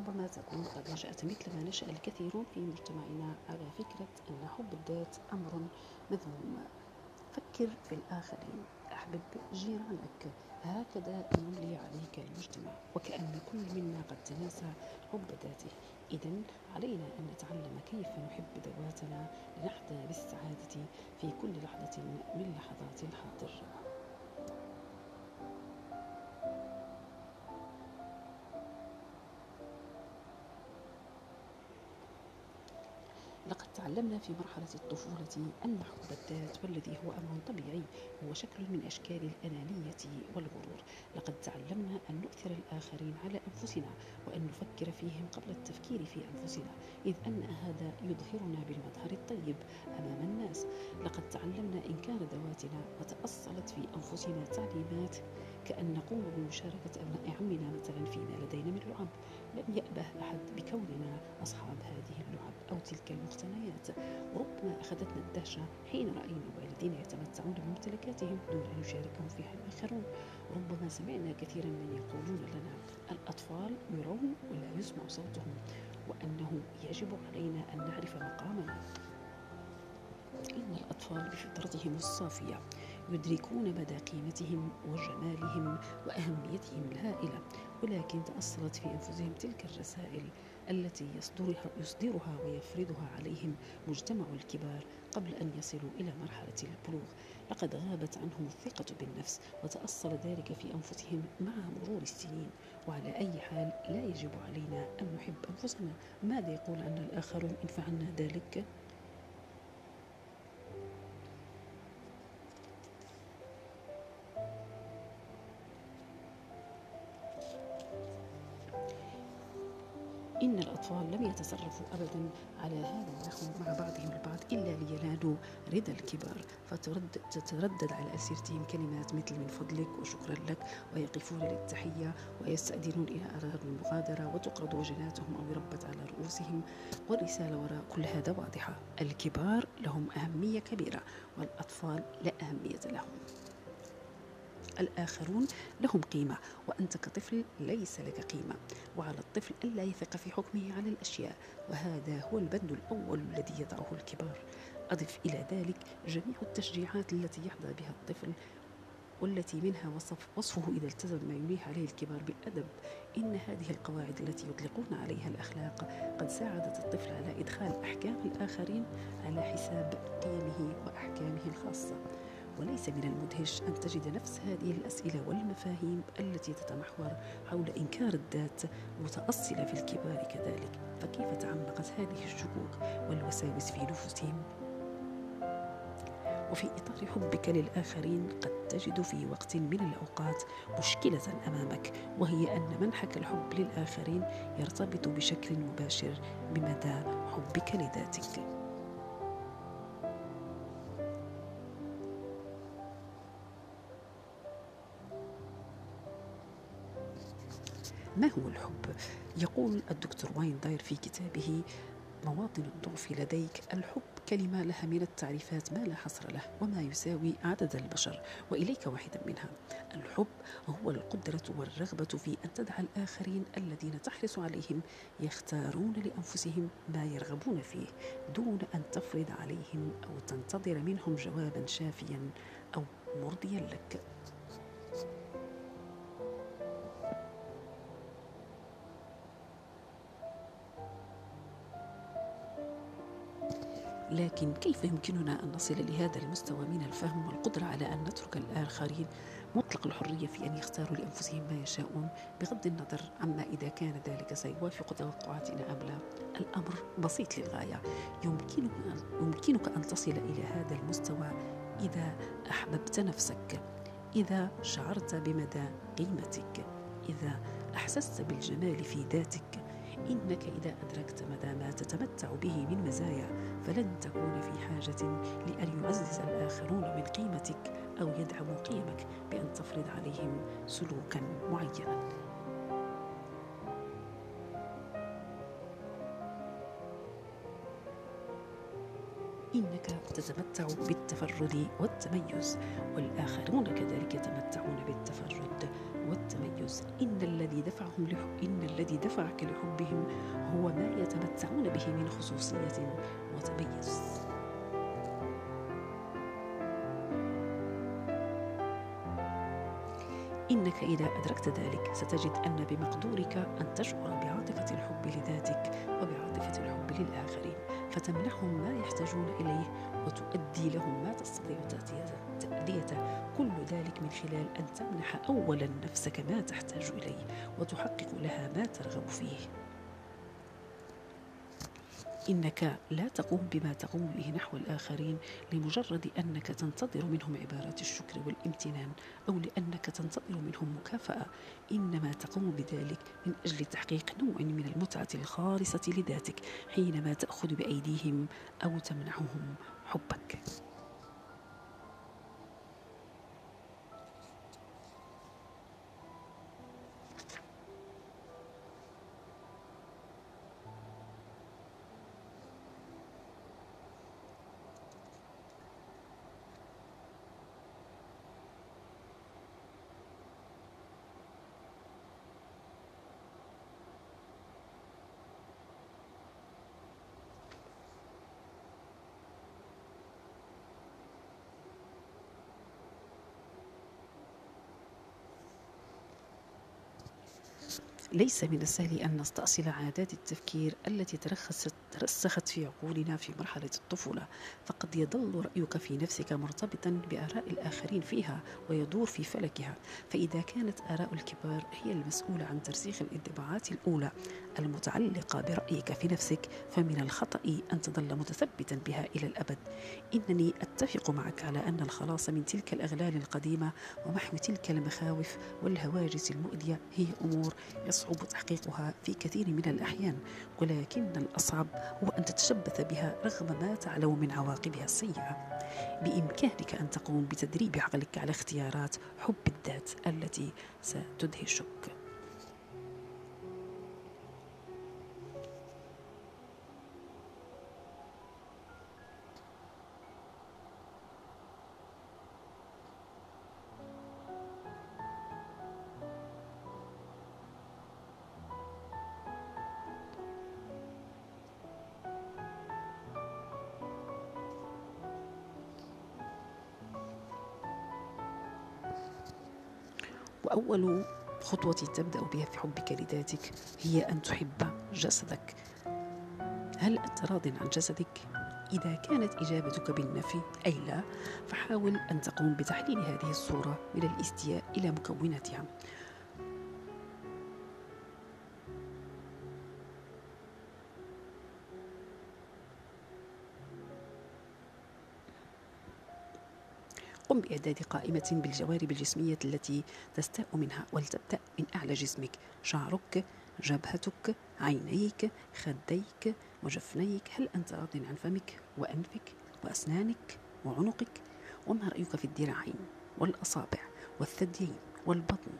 ربما تكون قد نشأت مثل ما نشأ الكثيرون في مجتمعنا على فكرة أن حب الذات أمر مذموم. فكر في الآخرين. أحبب جيرانك. هكذا يملي عليك المجتمع وكأن كل منا قد تناسى حب ذاته. إذا علينا أن نتعلم كيف نحب ذواتنا لنحظى بالسعادة في كل لحظة من لحظات الحاضر. لقد تعلمنا في مرحلة الطفولة أن حب الذات والذي هو أمر طبيعي هو شكل من أشكال الأنانية والغرور. لقد تعلمنا أن نؤثر الآخرين على أنفسنا وأن نفكر فيهم قبل التفكير في أنفسنا إذ أن هذا يظهرنا بالمظهر الطيب أمام الناس. لقد تعلمنا إن كان ذواتنا وتأصلت في أنفسنا تعليمات كأن نقوم بمشاركة أبناء عمنا مثلا فيما لدينا من لعب. لم يأبه أحد بكوننا أصحاب هذه اللعب أو تلك المقتنيات وربما أخذتنا الدهشة حين رأينا والدينا يتمتعون بممتلكاتهم دون أن يشاركهم فيها الآخرون. ربما سمعنا كثيرا من يقولون لنا الأطفال يرون ولا يسمع صوتهم وأنه يجب علينا أن نعرف مقامنا. إن الأطفال بفطرتهم الصافية يدركون مدى قيمتهم وجمالهم وأهميتهم الهائلة ولكن تأصلت في أنفسهم تلك الرسائل. التي يصدرها, يصدرها ويفرضها عليهم مجتمع الكبار قبل أن يصلوا إلى مرحلة البلوغ. لقد غابت عنهم الثقة بالنفس وتأصل ذلك في أنفسهم مع مرور السنين. وعلى أي حال لا يجب علينا أن نحب أنفسنا. ماذا يقول عن الآخرون إن فعلنا ذلك؟ إن الأطفال لم يتصرفوا أبدا على هذا النحو مع بعضهم البعض إلا لينالوا رضا الكبار. فتتردد على أسيرتهم كلمات مثل من فضلك وشكرا لك ويقفون للتحية ويستأذنون إلى أراد المغادرة وتقرض وجناتهم أو يربت على رؤوسهم. والرسالة وراء كل هذا واضحة. الكبار لهم أهمية كبيرة والأطفال لا أهمية لهم. الآخرون لهم قيمة وأنت كطفل ليس لك قيمة. وعلى الطفل ألا يثق في حكمه على الأشياء وهذا هو البند الأول الذي يضعه الكبار. أضف إلى ذلك جميع التشجيعات التي يحظى بها الطفل والتي منها وصف وصفه إذا التزم ما يليه عليه الكبار بالأدب. إن هذه القواعد التي يطلقون عليها الأخلاق قد ساعدت الطفل على إدخال أحكام الآخرين على حساب قيمه وأحكامه الخاصة. وليس من المدهش أن تجد نفس هذه الأسئلة والمفاهيم التي تتمحور حول إنكار الذات متأصلة في الكبار كذلك. فكيف تعمقت هذه الشكوك والوساوس في نفوسهم؟ وفي إطار حبك للآخرين قد تجد في وقت من الأوقات مشكلة أمامك وهي أن منحك الحب للآخرين يرتبط بشكل مباشر بمدى حبك لذاتك. ما هو الحب؟ يقول الدكتور واين داير في كتابه مواطن الضعف لديك. الحب كلمة لها من التعريفات ما لا حصر له وما يساوي عدد البشر وإليك واحدا منها. الحب هو القدرة والرغبة في أن تدع الآخرين الذين تحرص عليهم يختارون لأنفسهم ما يرغبون فيه دون أن تفرض عليهم أو تنتظر منهم جوابا شافيا أو مرضيا لك. لكن كيف يمكننا أن نصل لهذا المستوى من الفهم والقدرة على أن نترك الآخرين مطلق الحرية في أن يختاروا لأنفسهم ما يشاءون بغض النظر عما إذا كان ذلك سيوافق توقعاتنا أم لا؟ الأمر بسيط للغاية. يمكنك يمكنك أن تصل إلى هذا المستوى إذا أحببت نفسك إذا شعرت بمدى قيمتك إذا أحسست بالجمال في ذاتك. إنك إذا أدركت مدى ما تتمتع به من مزايا فلن تكون في حاجة لأن يعزز الآخرون من قيمتك أو يدعموا قيمك بأن تفرض عليهم سلوكا معينا. إنك تتمتع بالتفرد والتميز والآخرون كذلك يتمتعون بالتفرد والتميز. إن الذي دفعهم لحب إن الذي دفعك لحبهم هو ما يتمتعون به من خصوصية وتميز. إنك إذا أدركت ذلك ستجد أن بمقدورك أن تشعر بعاطفة الحب لذاتك. فتمنحهم ما يحتاجون إليه وتؤدي لهم ما تستطيع تأديته كل ذلك من خلال أن تمنح أولا نفسك ما تحتاج إليه وتحقق لها ما ترغب فيه. إنك لا تقوم بما تقوم به نحو الآخرين لمجرد أنك تنتظر منهم عبارات الشكر والامتنان أو لأنك تنتظر منهم مكافأة. إنما تقوم بذلك من أجل تحقيق نوع من المتعة الخالصة لذاتك حينما تأخذ بأيديهم أو تمنحهم حبك. ليس من السهل أن نستأصل عادات التفكير التي ترخصت ترسخت في عقولنا في مرحلة الطفولة. فقد يظل رأيك في نفسك مرتبطا بآراء الآخرين فيها ويدور في فلكها. فإذا كانت آراء الكبار هي المسؤولة عن ترسيخ الانطباعات الأولى المتعلقة برأيك في نفسك فمن الخطأ أن تظل متثبتا بها إلى الأبد. إنني أتفق معك على أن الخلاص من تلك الأغلال القديمة ومحو تلك المخاوف والهواجس المؤذية هي أمور يصعب تحقيقها في كثير من الأحيان. ولكن الأصعب هو أن تتشبث بها رغم ما تعلم من عواقبها السيئة. بإمكانك أن تقوم بتدريب عقلك على اختيارات حب الذات التي ستدهشك. وأول خطوة تبدأ بها في حبك لذاتك هي أن تحب جسدك هل أنت راض عن جسدك؟ إذا كانت إجابتك بالنفي أي لا فحاول أن تقوم بتحليل هذه الصورة من الاستياء إلى مكوناتها قم بإعداد قائمة بالجوارب الجسمية التي تستاء منها ولتبدأ من أعلى جسمك. شعرك جبهتك عينيك خديك وجفنيك هل أنت راض عن فمك وأنفك وأسنانك وعنقك؟ وما رأيك في الذراعين والأصابع والثديين والبطن؟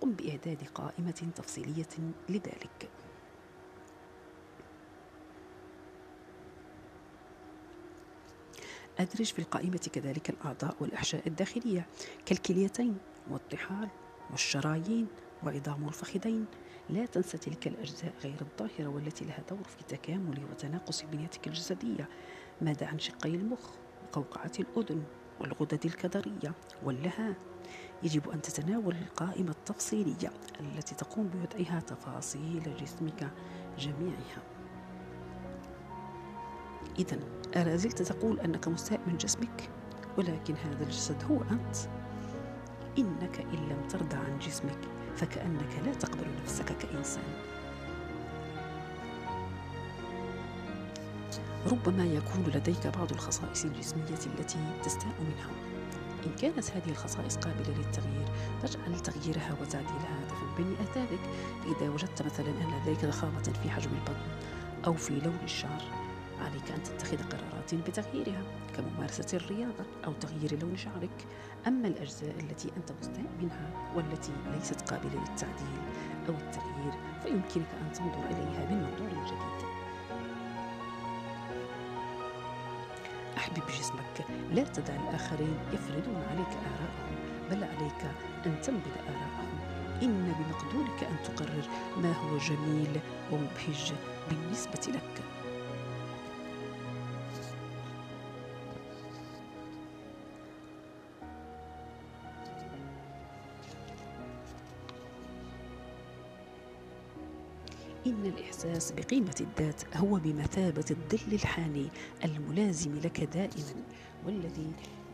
قم بإعداد قائمة تفصيلية لذلك. أدرج في القائمة كذلك الأعضاء والأحشاء الداخلية كالكليتين والطحال والشرايين وعظام الفخذين. لا تنسى تلك الأجزاء غير الظاهرة والتي لها دور في تكامل وتناقص بنيتك الجسدية ماذا عن شقي المخ وقوقعة الأذن والغدد الكظرية واللهان يجب أن تتناول القائمة التفصيلية التي تقوم بوضعها تفاصيل جسمك جميعها. إذا ألا زلت تقول أنك مستاء من جسمك؟ ولكن هذا الجسد هو أنت. إنك إن لم ترضى عن جسمك فكأنك لا تقبل نفسك كإنسان. ربما يكون لديك بعض الخصائص الجسمية التي تستاء منها. إن كانت هذه الخصائص قابلة للتغيير فاجعل تغييرها وتعديلها هدفا بين أهدافك إذا وجدت مثلا أن لديك ضخامة في حجم البطن أو في لون الشعر عليك أن تتخذ قرارات بتغييرها كممارسة الرياضة أو تغيير لون شعرك. أما الأجزاء التي أنت مستاء منها والتي ليست قابلة للتعديل أو التغيير فيمكنك أن تنظر إليها من منظور جديد. أحبب جسمك لا تدع الآخرين يفرضون عليك آراءهم بل عليك أن تنبذ آراءهم. إن بمقدورك أن تقرر ما هو جميل ومبهج بالنسبة لك. إن الإحساس بقيمة الذات هو بمثابة الظل الحاني الملازم لك دائما والذي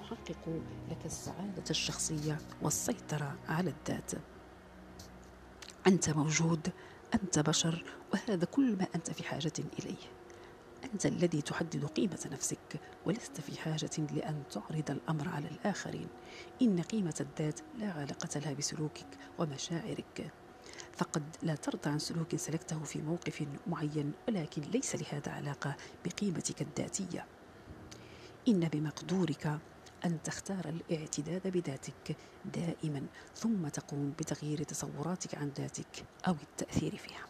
يحقق لك السعادة الشخصية والسيطرة على الذات. أنت موجود أنت بشر وهذا كل ما أنت في حاجة إليه. أنت الذي تحدد قيمة نفسك ولست في حاجة لأن تعرض الأمر على الآخرين. إن قيمة الذات لا علاقة لها بسلوكك ومشاعرك. فقد لا ترضى عن سلوك سلكته في موقف معين ولكن ليس لهذا علاقة بقيمتك الذاتية. إن بمقدورك أن تختار الاعتداد بذاتك دائما ثم تقوم بتغيير تصوراتك عن ذاتك أو التأثير فيها.